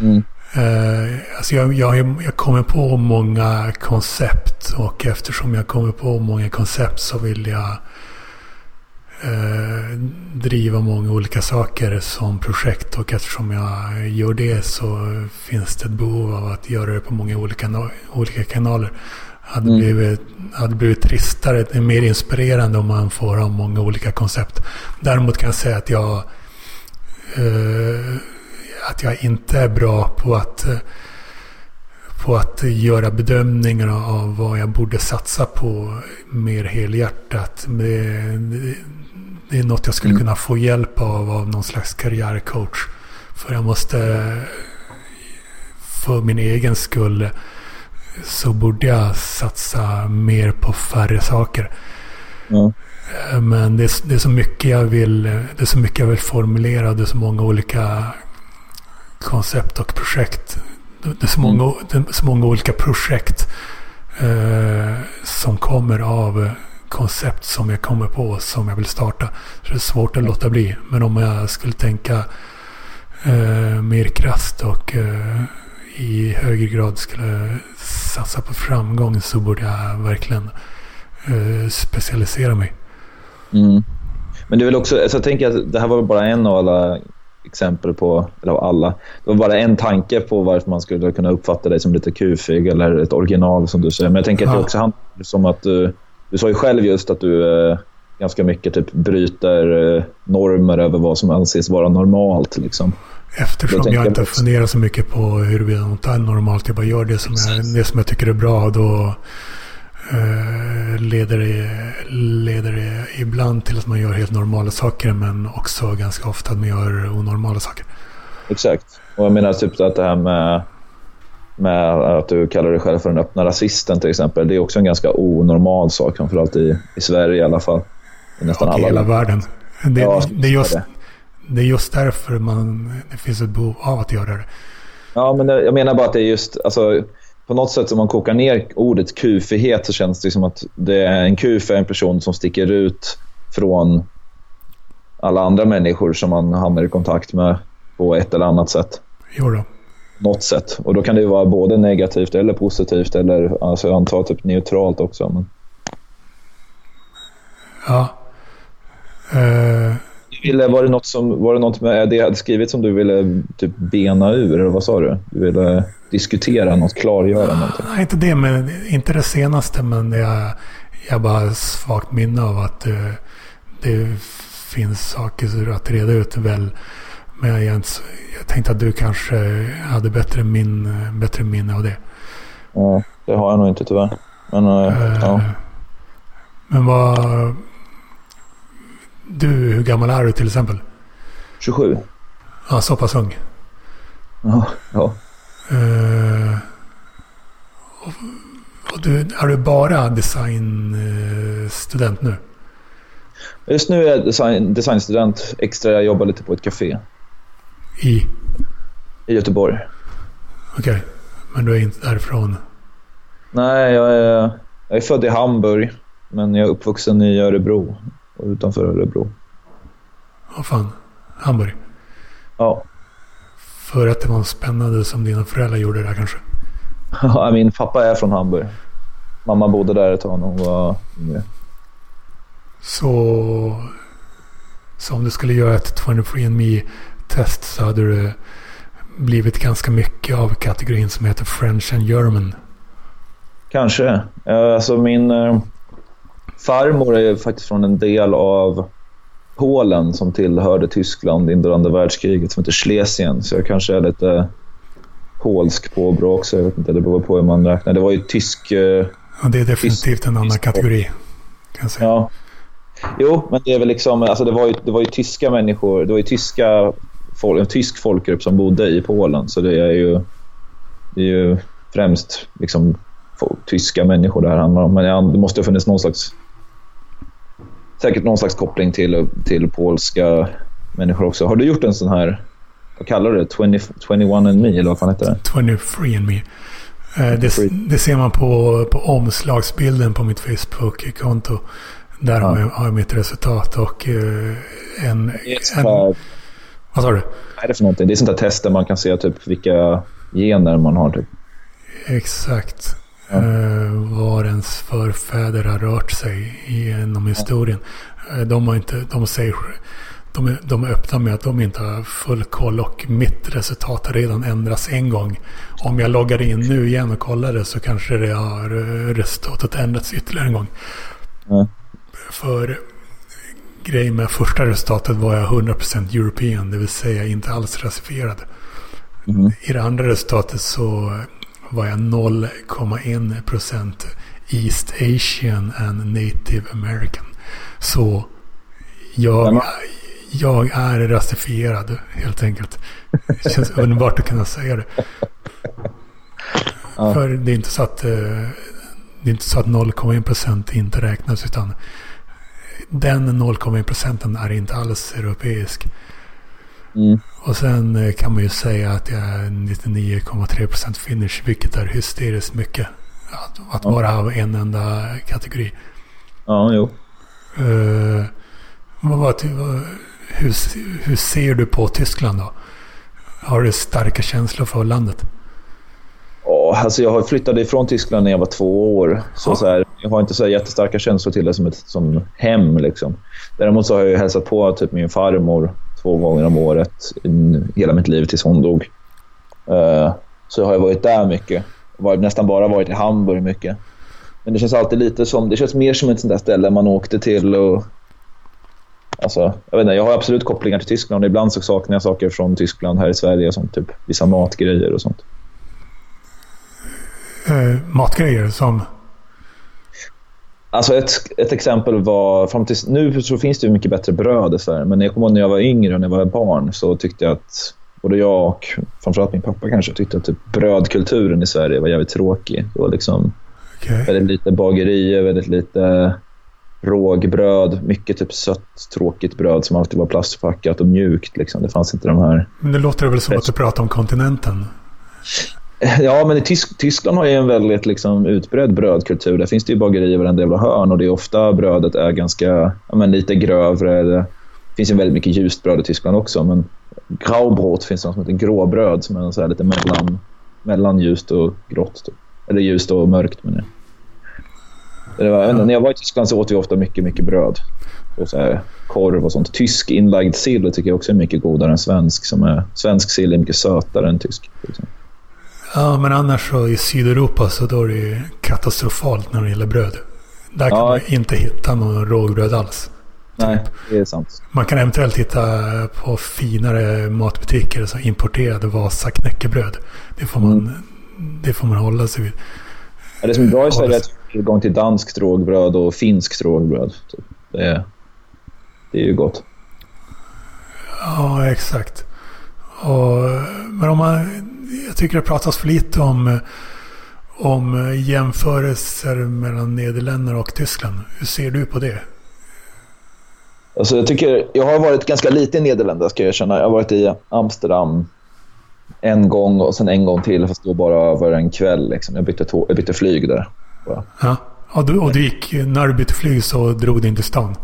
Mm. Uh, alltså jag, jag, jag kommer på många koncept och eftersom jag kommer på många koncept så vill jag uh, driva många olika saker som projekt och eftersom jag gör det så finns det ett behov av att göra det på många olika, olika kanaler. Hade, mm. blivit, hade blivit tristare, det är mer inspirerande om man får ha många olika koncept. Däremot kan jag säga att jag uh, att jag inte är bra på att, eh, på att göra bedömningar av vad jag borde satsa på mer helhjärtat. Det, det, det är något jag skulle mm. kunna få hjälp av av någon slags karriärcoach. För jag måste, för min egen skull, så borde jag satsa mer på färre saker. Mm. Men det är, det är, så mycket jag vill, det är så mycket jag vill formulera. Det är så många olika koncept och projekt. Det är så många, mm. det är så många olika projekt eh, som kommer av koncept som jag kommer på som jag vill starta. Så det är svårt att låta bli. Men om jag skulle tänka eh, mer krasst och eh, i högre grad skulle satsa på framgång så borde jag verkligen eh, specialisera mig. Mm. Men det är väl också, alltså jag tänker att det här var bara en av alla exempel på, eller av alla. Det var bara en tanke på varför man skulle kunna uppfatta dig som lite kufig eller ett original som du säger. Men jag tänker att det också handlar om att du, du sa ju själv just att du eh, ganska mycket typ bryter eh, normer över vad som anses vara normalt. Liksom. Eftersom jag inte funderar så mycket på huruvida något är normalt. Jag bara gör det som, jag, det som jag tycker är bra. Då Eh, leder, det, leder det ibland till att man gör helt normala saker men också ganska ofta att man gör onormala saker. Exakt. Och jag menar typ att det här med, med att du kallar dig själv för den öppna rasisten till exempel. Det är också en ganska onormal sak, framförallt i, i Sverige i alla fall. I nästan och alla hela världen. Det, ja, det, är just, det är just därför man, det finns ett behov av att göra det. Ja, men jag menar bara att det är just... Alltså, på något sätt om man kokar ner ordet kufighet så känns det som att det är en kuf är en person som sticker ut från alla andra människor som man hamnar i kontakt med på ett eller annat sätt. Jo då. Något sätt. Och då kan det vara både negativt eller positivt eller alltså jag antar typ neutralt också. Men... Ja. Uh... Ville, var, det något som, var det något med det jag hade skrivit som du ville typ bena ur? Eller vad sa du? Du ville diskutera något, klargöra någonting? Nej, inte det, men inte det senaste. Men jag, jag bara svagt minne av att det, eh, det finns saker att reda ut väl. Men jag, jag tänkte att du kanske hade bättre, min, bättre minne av det. Ja, det har jag nog inte tyvärr. Men, uh, ja. men vad... Du, hur gammal är du till exempel? 27. Ja, så pass ung. Ja, ja. Uh, och, och du, är du bara designstudent nu? Just nu är jag design, designstudent. Extra, jag jobbar lite på ett café. I? I Göteborg. Okej, okay. men du är inte därifrån? Nej, jag är, jag är född i Hamburg. Men jag är uppvuxen i Örebro. Utanför Örebro. Vad fan? Hamburg? Ja. För att det var spännande som dina föräldrar gjorde där kanske? Ja, min pappa är från Hamburg. Mamma bodde där ett tag när hon var yngre. Så, så om du skulle göra ett 23andMe test så hade det blivit ganska mycket av kategorin som heter French and German. Kanske. Alltså min eh, farmor är faktiskt från en del av Polen som tillhörde Tyskland under andra världskriget som heter Schlesien. Så jag kanske är lite polsk påbrå också. Jag vet inte, det beror på hur man räknar. Det var ju tysk... Ja, det är definitivt en annan kategori. Kan säga. Ja. Jo, men det är väl liksom... Alltså det, var ju, det var ju tyska människor. Det var ju tyska, folk, en tysk folkgrupp som bodde i Polen. Så det är ju... det är ju främst liksom, tyska människor det här handlar om. Men det måste ha funnits någon slags säkert någon slags koppling till, till polska människor också. Har du gjort en sån här, vad kallar du det? 20, 21 and me eller vad fan heter det? 23 and me. Eh, det, det, ser man på, på omslagsbilden på mitt Facebook-konto. Där ja. har, jag, har jag mitt resultat och uh, en... en vad sa du? Vad är det för någonting? Det är sånt där test där man kan se typ vilka gener man har. Typ. Exakt. Uh, var ens förfäder har rört sig genom historien. Uh, de, har inte, de säger de är, de är öppna med att de inte har full koll och mitt resultat har redan ändrats en gång. Om jag loggar in nu igen och kollar det så kanske det har eh, resultatet ändrats ytterligare en gång. Mm. För grejen med första resultatet var jag 100% European, det vill säga inte alls rasifierad. Mm. I det andra resultatet så var jag 0,1% East Asian and Native American. Så jag, jag är rasifierad helt enkelt. Det känns underbart att kunna säga det. Ja. För det är inte så att, eh, det är inte så att 0,1% inte räknas utan den 0,1 procenten är inte alls europeisk. Mm. Och sen eh, kan man ju säga att jag är 99,3 procent finish, vilket är hysteriskt mycket. Att, att ja. bara ha en enda kategori. Ja, jo. Uh, vad, hur, hur ser du på Tyskland då? Har du starka känslor för landet? Oh, alltså jag flyttade ifrån Tyskland när jag var två år. Så, ja. så här, jag har inte så jättestarka känslor till det som ett som hem. Liksom. Däremot så har jag hälsat på typ min farmor två gånger om året hela mitt liv tills hon dog. Eh, så har jag varit där mycket. Var, nästan bara varit i Hamburg mycket. Men det känns alltid lite som, det känns mer som ett sånt där ställe man åkte till och Alltså, jag, vet inte, jag har absolut kopplingar till Tyskland ibland så saknar jag saker från Tyskland här i Sverige, som typ vissa matgrejer och sånt. Uh, matgrejer som? Alltså ett, ett exempel var, fram till, nu så finns det ju mycket bättre bröd i Sverige, men jag kommer ihåg när jag var yngre och när jag var barn så tyckte jag att både jag och framförallt min pappa kanske tyckte att typ brödkulturen i Sverige var jävligt tråkig. Det var liksom okay. väldigt lite bagerier, väldigt lite rågbröd, mycket typ sött, tråkigt bröd som alltid var plastförpackat och mjukt. Liksom. Det fanns inte de här... Men det låter väl som att du pratar om kontinenten? Ja, men i Tysk Tyskland har ju en väldigt liksom, utbredd brödkultur. Där finns det ju bagerier i varenda jävla hörn och det är ofta brödet är ganska, ja, men lite grövre. Det finns ju väldigt mycket ljust bröd i Tyskland också, men graubrot finns det något som heter gråbröd som är så lite mellan, mellan ljust och grått. Typ. Eller ljust och mörkt menar jag. Det var, ja. När jag var i Tyskland så åt vi ofta mycket, mycket bröd. Och så här, korv och sånt. Tysk inlagd sill tycker jag också är mycket godare än svensk. Som är, svensk sill är mycket sötare än tysk. Liksom. Ja, men annars så i Sydeuropa så då är det katastrofalt när det gäller bröd. Där kan ja. man inte hitta någon rågbröd alls. Nej, det är sant. Man kan eventuellt hitta på finare matbutiker så importerade Vasa knäckebröd. Det får man, mm. det får man hålla sig vid. Ja, det som är bra i Sverige är att tillgång till danskt rågbröd och finskt rågbröd. Typ. Det, är, det är ju gott. Ja, exakt. Och, men om man, jag tycker det pratas för lite om, om jämförelser mellan Nederländerna och Tyskland. Hur ser du på det? Alltså jag, tycker, jag har varit ganska lite i Nederländerna ska jag erkänna. Jag har varit i Amsterdam en gång och sen en gång till fast då bara över en kväll. Liksom. Jag, bytte jag bytte flyg där. Bara. Ja, och du, och du gick, när du bytte flyg så drog du in till stan?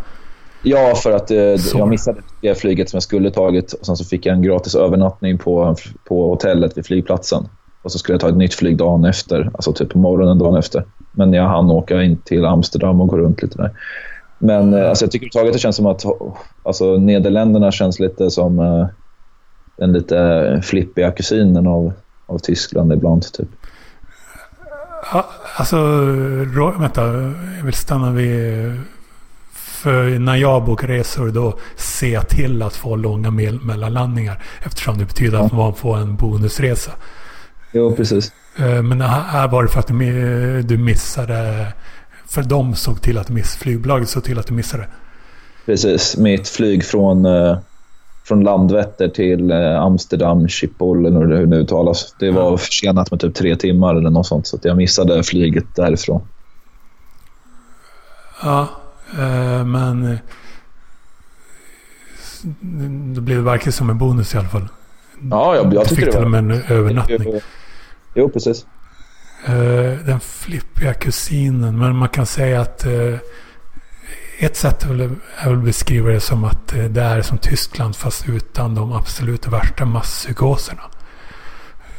Ja, för att eh, jag missade det flyget som jag skulle tagit. Och sen så fick jag en gratis övernattning på, på hotellet vid flygplatsen. Och så skulle jag ta ett nytt flyg dagen efter, alltså typ på morgonen dagen efter. Men jag hann åka in till Amsterdam och gå runt lite där. Men eh, alltså, jag tycker överhuvudtaget det känns som att alltså, Nederländerna känns lite som eh, den lite flippiga kusinen av, av Tyskland ibland. Typ. Alltså, vänta. Jag vill stanna vid... För när jag bokar resor då ser jag till att få långa mellanlandningar. Eftersom det betyder att man får en bonusresa. Jo, precis. Eh, men här var det för att du missade... För de såg till att miss, flygbolaget såg till att du missade. Precis. Mitt flyg från, eh, från Landvetter till eh, Amsterdam, Schiphol eller hur det nu uttalas. Det var försenat med typ tre timmar eller något sånt, så jag missade flyget därifrån. Ja, men eh, det blev verkligen som en bonus i alla fall. Ja, jag, jag tycker det var. Du fick till och med en övernattning. Jo, precis. Den flippiga kusinen, men man kan säga att ett sätt är väl, att beskriva det som att eh, det är som Tyskland fast utan de absolut värsta masspsykoserna.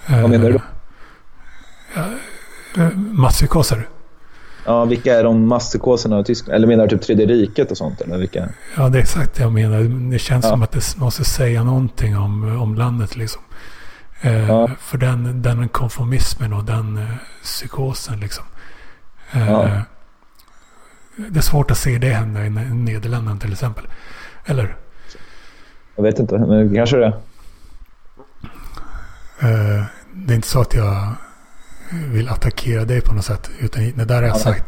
Vad menar du? Eh, masspsykoser. Ja, vilka är de masspsykoserna i Tyskland? Eller menar du typ Tredje riket och sånt? Eller vilka? Ja, det är exakt det jag menar. Det känns ja. som att det måste säga någonting om, om landet liksom. Eh, ja. För den, den konformismen och den eh, psykosen liksom. Eh, ja. Det är svårt att se det hända i Nederländerna till exempel. Eller? Jag vet inte, men kanske det. Uh, det är inte så att jag vill attackera dig på något sätt. Utan det där har jag ja, sagt.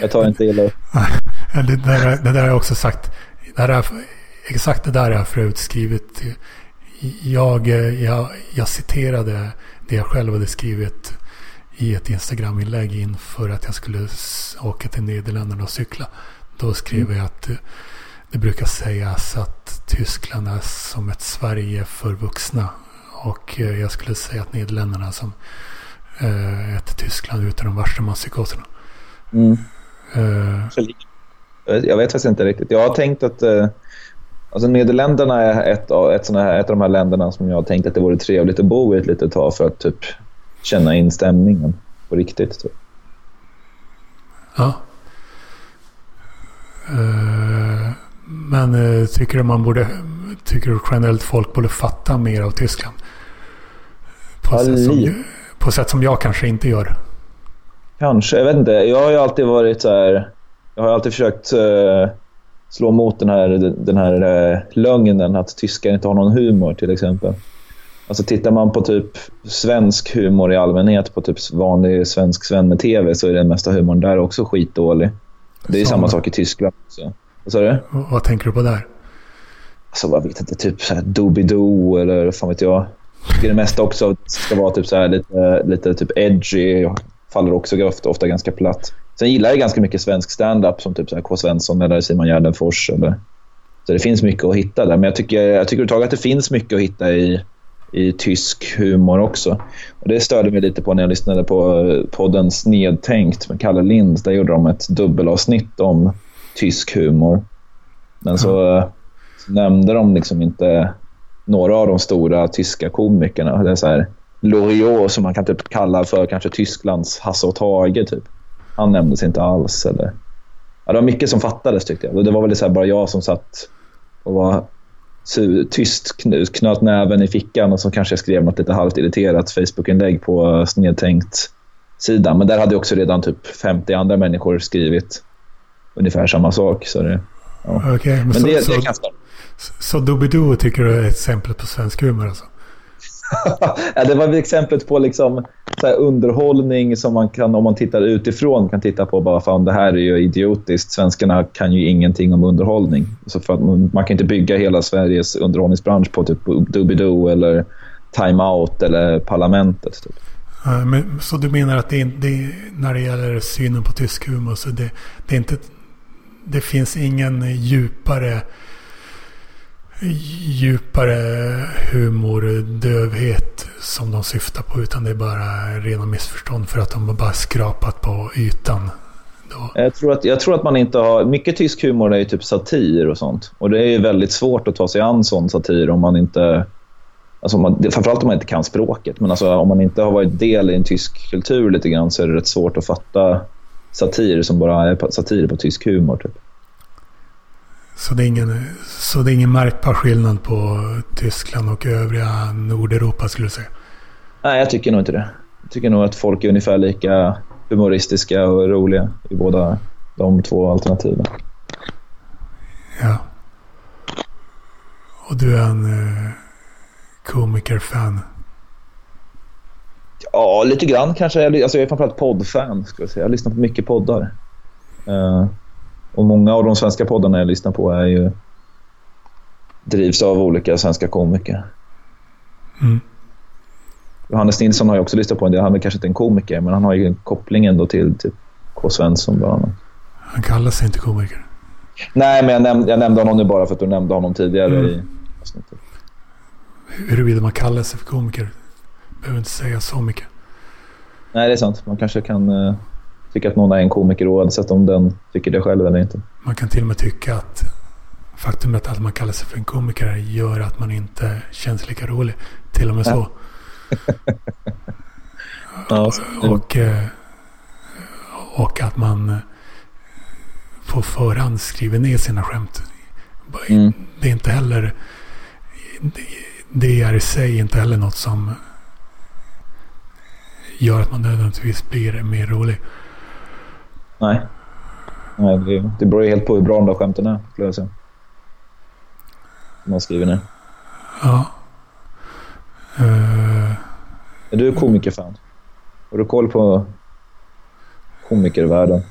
Jag tar inte illa det, där, det där har jag också sagt. Det där, exakt det där har jag förut skrivit. Jag, jag, jag citerade det jag själv hade skrivit i ett Instagram-inlägg inför att jag skulle åka till Nederländerna och cykla. Då skrev mm. jag att det brukar sägas att Tyskland är som ett Sverige för vuxna. Och eh, jag skulle säga att Nederländerna som eh, ett Tyskland utan de värsta masspsykoserna. Mm. Uh, jag vet faktiskt inte riktigt. Jag har tänkt att uh, alltså Nederländerna är ett av, ett, här, ett av de här länderna som jag har tänkt att det vore trevligt att bo i ett litet tag för att typ känna in stämningen på riktigt. Tror Ja. Uh, men uh, tycker du man borde, tycker du generellt folk borde fatta mer av Tyskland? På, ja, sätt som, på sätt som jag kanske inte gör. Kanske, jag vet inte. Jag har ju alltid varit så här, jag har alltid försökt uh, slå emot den här, den här uh, lögnen att tyskar inte har någon humor till exempel. Alltså tittar man på typ svensk humor i allmänhet, på typ vanlig svensk svenne-tv, så är den mesta humorn där också skitdålig. Det är ju samma sak i Tyskland också. Vad sa du? Vad tänker du på där? Alltså, jag vet inte. Typ så här Doobidoo eller vad fan vet jag. Jag det mesta också ska vara typ så här lite, lite typ edgy. Faller också ofta, ofta ganska platt. Sen gillar jag ganska mycket svensk stand-up som typ så här K. Svensson eller Simon Gärdenfors. Eller... Så det finns mycket att hitta där. Men jag tycker, jag tycker överhuvudtaget att det finns mycket att hitta i i tysk humor också. Och det störde mig lite på när jag lyssnade på eh, podden Snedtänkt med Kalle Lind. Där gjorde de ett dubbelavsnitt om tysk humor. Men så, mm. så nämnde de liksom inte några av de stora tyska komikerna. Det är så här, Loriot som man kan typ kalla för kanske Tysklands Hasse och Tage. Typ. Han nämndes inte alls. Eller... Ja, det var mycket som fattades tyckte jag. Det var väl så bara jag som satt och var tyst knöt näven i fickan och så kanske jag skrev något lite halvt irriterat Facebook-inlägg på eh, snedtänkt sidan. Men där hade också redan typ 50 andra människor skrivit ungefär samma sak. Så det, ja. okay, men, men så, det, så, det kan Så, så Doobidoo tycker du är ett exempel på svensk humor alltså? ja, det var exemplet på liksom, så underhållning som man kan, om man tittar utifrån, kan titta på bara fan det här är ju idiotiskt. Svenskarna kan ju ingenting om underhållning. Så för man, man kan inte bygga hela Sveriges underhållningsbransch på typ Doobidoo eller Time Out eller Parlamentet. Typ. men, så du menar att det, det, när det gäller synen på tysk humor så det, det, är inte, det finns ingen djupare djupare humordövhet som de syftar på. Utan det är bara rena missförstånd för att de har bara skrapat på ytan. Jag tror, att, jag tror att man inte har... Mycket tysk humor är ju typ satir och sånt. Och det är ju väldigt svårt att ta sig an sån satir om man inte... Alltså man, framförallt om man inte kan språket. Men alltså om man inte har varit del i en tysk kultur lite grann så är det rätt svårt att fatta satir som bara är satir på tysk humor. Typ. Så det, är ingen, så det är ingen märkbar skillnad på Tyskland och övriga Nordeuropa skulle du säga? Nej, jag tycker nog inte det. Jag tycker nog att folk är ungefär lika humoristiska och roliga i båda de två alternativen. Ja. Och du är en eh, komikerfan? Ja, lite grann kanske. Alltså, jag är framförallt poddfan. Ska jag, säga. jag lyssnar på mycket poddar. Uh, och många av de svenska poddarna jag lyssnar på är ju drivs av olika svenska komiker. Mm. Johannes Nilsson har jag också lyssnat på en del. Han är kanske inte en komiker, men han har ju en koppling ändå till typ K. Svensson bland annat. Han kallar sig inte komiker. Nej, men jag nämnde, jag nämnde honom nu bara för att du nämnde honom tidigare mm. i avsnittet. Huruvida man kallar sig för komiker behöver inte säga så mycket. Nej, det är sant. Man kanske kan uh, tycka att någon är en komiker oavsett om den tycker det själv eller inte. Man kan till och med tycka att faktumet att man kallar sig för en komiker gör att man inte känns lika rolig. Till och med så. ja, och, eh, och att man på förhand skriver ner sina skämt. Mm. Det är inte heller... Det är i sig inte heller något som gör att man nödvändigtvis blir mer rolig. Nej. Nej det, det beror helt på hur bra de där skämten är, skulle jag säga. Man skriver ner. Ja. Uh... Är du komikerfan? Har du koll på komikervärlden?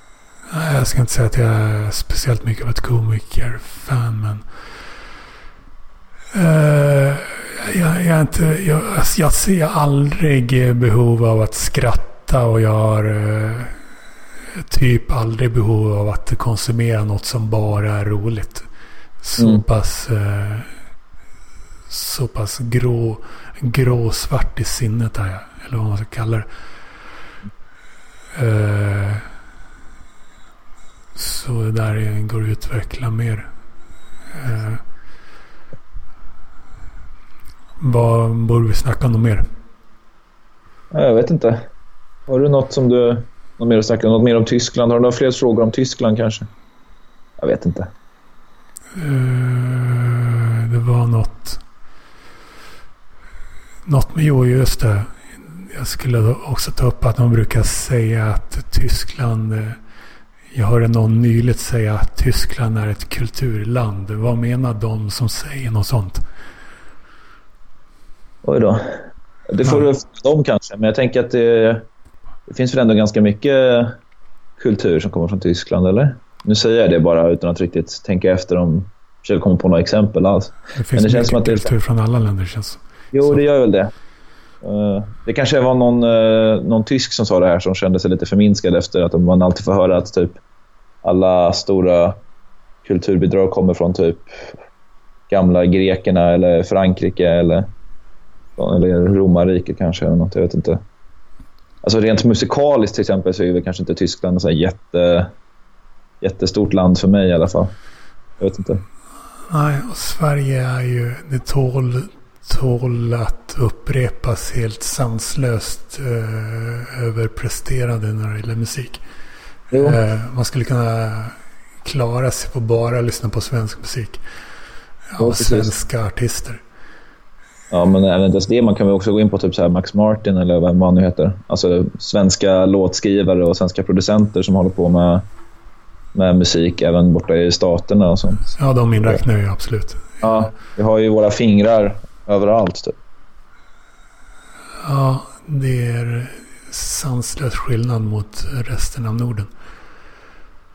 Nej, jag ska inte säga att jag är speciellt mycket av ett komikerfan, men... Uh, jag, jag, inte, jag, alltså, jag ser aldrig behov av att skratta och jag har uh, typ aldrig behov av att konsumera något som bara är roligt. Så mm. pass... Uh, så pass grå, gråsvart i sinnet är jag. Eller vad man ska kalla det. Uh, så det där går att utveckla mer. Uh, vad borde vi snacka om mer? Jag vet inte. Har du något som du... Något mer att snacka om? Något mer om Tyskland? Har du några fler frågor om Tyskland kanske? Jag vet inte. Uh, det var något... Något med... Jo, just det. Jag skulle också ta upp att man brukar säga att Tyskland... Eh, jag hörde någon nyligen säga att Tyskland är ett kulturland. Vad menar de som säger något sånt? Oj då. Det får ja. du dem kanske, men jag tänker att det, det finns väl ändå ganska mycket kultur som kommer från Tyskland, eller? Nu säger jag det bara utan att riktigt tänka efter om försöker komma på några exempel alls. Det finns Men det känns som att det kultur från alla länder känns Jo, så. det gör väl det. Uh, det kanske var någon, uh, någon tysk som sa det här som kände sig lite förminskad efter att man alltid får höra att typ alla stora kulturbidrag kommer från typ gamla grekerna eller Frankrike eller, eller romarriket kanske. Eller något, jag vet inte. Alltså rent musikaliskt till exempel så är väl kanske inte Tyskland ett jätte, jättestort land för mig i alla fall. Jag vet inte. Nej, och Sverige är ju, det tål, tål att upprepas helt sanslöst eh, överpresterade när det gäller musik. Eh, man skulle kunna klara sig på bara lyssna på svensk musik. Av ja, svenska artister. Ja, men även inte det. Man kan väl också gå in på typ så Max Martin eller vad man nu heter. Alltså svenska låtskrivare och svenska producenter som håller på med, med musik även borta i staterna och sånt. Ja, de inräknar jag absolut. Ja, vi har ju våra fingrar överallt. Typ. Ja, det är sanslös skillnad mot resten av Norden.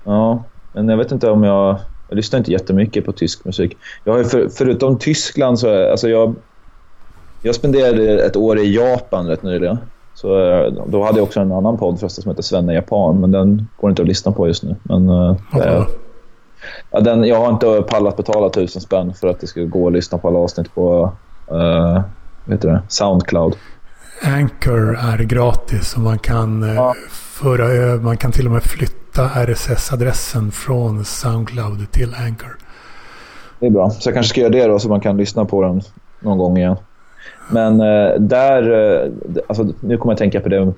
Ja, men jag vet inte om jag... Jag lyssnar inte jättemycket på tysk musik. Jag har för, förutom Tyskland så... Alltså jag, jag spenderade ett år i Japan rätt nyligen. Så då hade jag också en annan podd förresten som heter Svenne Japan, men den går inte att lyssna på just nu. Men, okay. ja, den, jag har inte pallat betala tusen spänn för att det ska gå att lyssna på alla avsnitt på uh, vet det, Soundcloud. Anchor är gratis och man kan eh, ja. föra man kan till och med flytta RSS-adressen från Soundcloud till Anchor. Det är bra. Så jag kanske ska göra det då så man kan lyssna på den någon gång igen. Men eh, där, eh, alltså, nu kommer jag tänka på det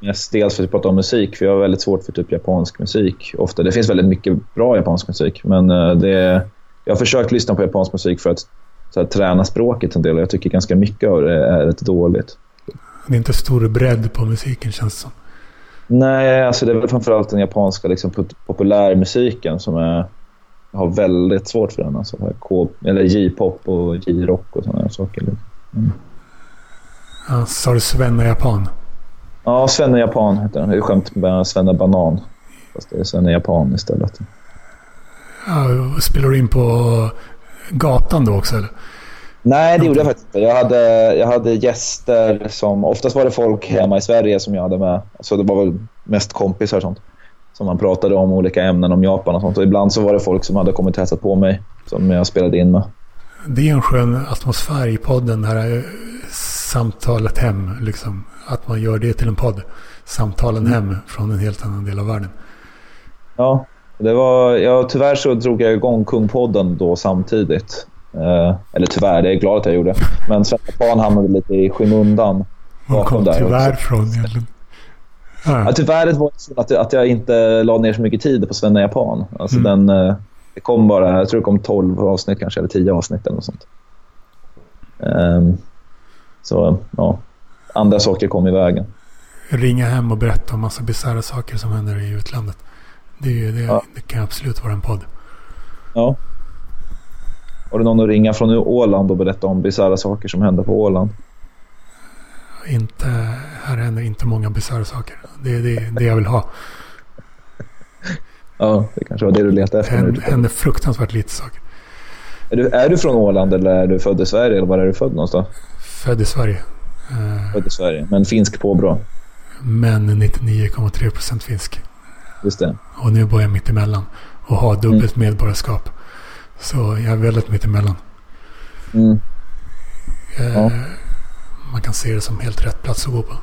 mest dels för att prata om musik, för jag har väldigt svårt för typ japansk musik. Ofta. Det finns väldigt mycket bra japansk musik, men eh, det, jag har försökt lyssna på japansk musik för att här, träna språket en del och jag tycker ganska mycket av det är rätt dåligt. Det är inte stor bredd på musiken känns det som. Nej, alltså det är väl framförallt den japanska liksom, populärmusiken som är, har väldigt svårt för den. Alltså, K, eller J-pop och J-rock och sådana saker. Mm. Ja, sa du Svenne Japan? Ja, Svenne Japan heter den. Det är skämt med Svenne Banan. Fast det är Svenne Japan istället. Ja, spelar du in på gatan då också eller? Nej, det gjorde jag faktiskt inte. Jag hade, jag hade gäster som... Oftast var det folk hemma i Sverige som jag hade med. Så det var väl mest kompisar och sånt. Som man pratade om olika ämnen om Japan och sånt. Och ibland så var det folk som hade kommit och hälsat på mig. Som jag spelade in med. Det är en skön atmosfär i podden. Det här samtalet hem. Liksom. Att man gör det till en podd. Samtalen mm. hem från en helt annan del av världen. Ja, det var, ja, tyvärr så drog jag igång Kungpodden då samtidigt. Eh, eller tyvärr, det är jag glad att jag gjorde. Men Svenska Pan hamnade lite i skymundan. Var kom där tyvärr också. från egentligen? Ja. tyvärr var det att, att jag inte la ner så mycket tid på Svenna Japan. Alltså mm. den, eh, det kom bara, jag tror det kom 12 avsnitt kanske, eller 10 avsnitt eller något sånt. Um, så ja, andra saker kom i vägen. Ringa hem och berätta om massa bisarra saker som händer i utlandet. Det, det, ja. det kan absolut vara en podd. Ja. Har du någon att ringa från Åland och berätta om bisarra saker som händer på Åland? Inte, här händer inte många bisarra saker. Det är det, det jag vill ha. Ja, det kanske var det du letade efter. Det händer fruktansvärt lite saker. Är du, är du från Åland eller är du född i Sverige? Eller var är du född någonstans? Född i Sverige. Född i Sverige, men finsk påbrå? Men 99,3 procent finsk. Just det. Och nu bor jag mitt emellan och har dubbelt mm. medborgarskap. Så jag är väldigt mitt emellan. Mm. Eh, ja. Man kan se det som helt rätt plats att bo på.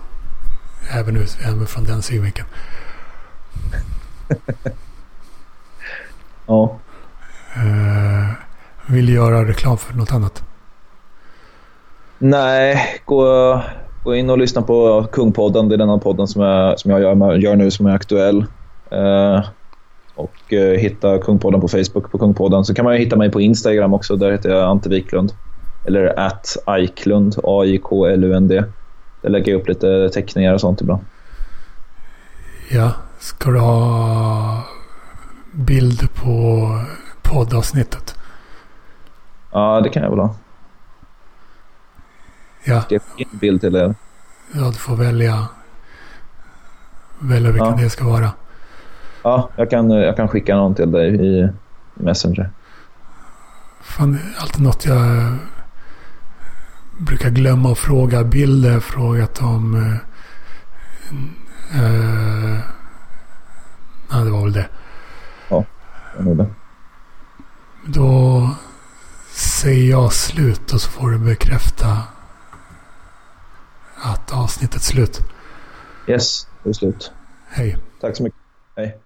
Även, ut, även från den synvinkeln. ja. Eh, vill göra reklam för något annat? Nej, gå, gå in och lyssna på Kungpodden. Det är den podden som jag, som jag gör, gör nu som är aktuell. Eh, och eh, hitta Kungpodden på Facebook på Kungpodden. Så kan man hitta mig på Instagram också. Där heter jag Ante Wiklund. Eller at Aiklund, A-I-K-L-U-N-D. Där lägger jag upp lite teckningar och sånt ibland. Ja, ska du ha bild på poddavsnittet? Ja, det kan jag väl ha. Ja. Ska jag en bild till er? Ja, du får välja, välja vilken ja. det ska vara. Ja, jag kan, jag kan skicka någon till dig i Messenger. Fan, alltid något jag brukar glömma att fråga. Bilder frågat om... Uh, uh, nej, det var väl det. Det. Då säger jag slut och så får du bekräfta att avsnittet är slut. Yes, det är slut. Hej. Tack så mycket. Hej.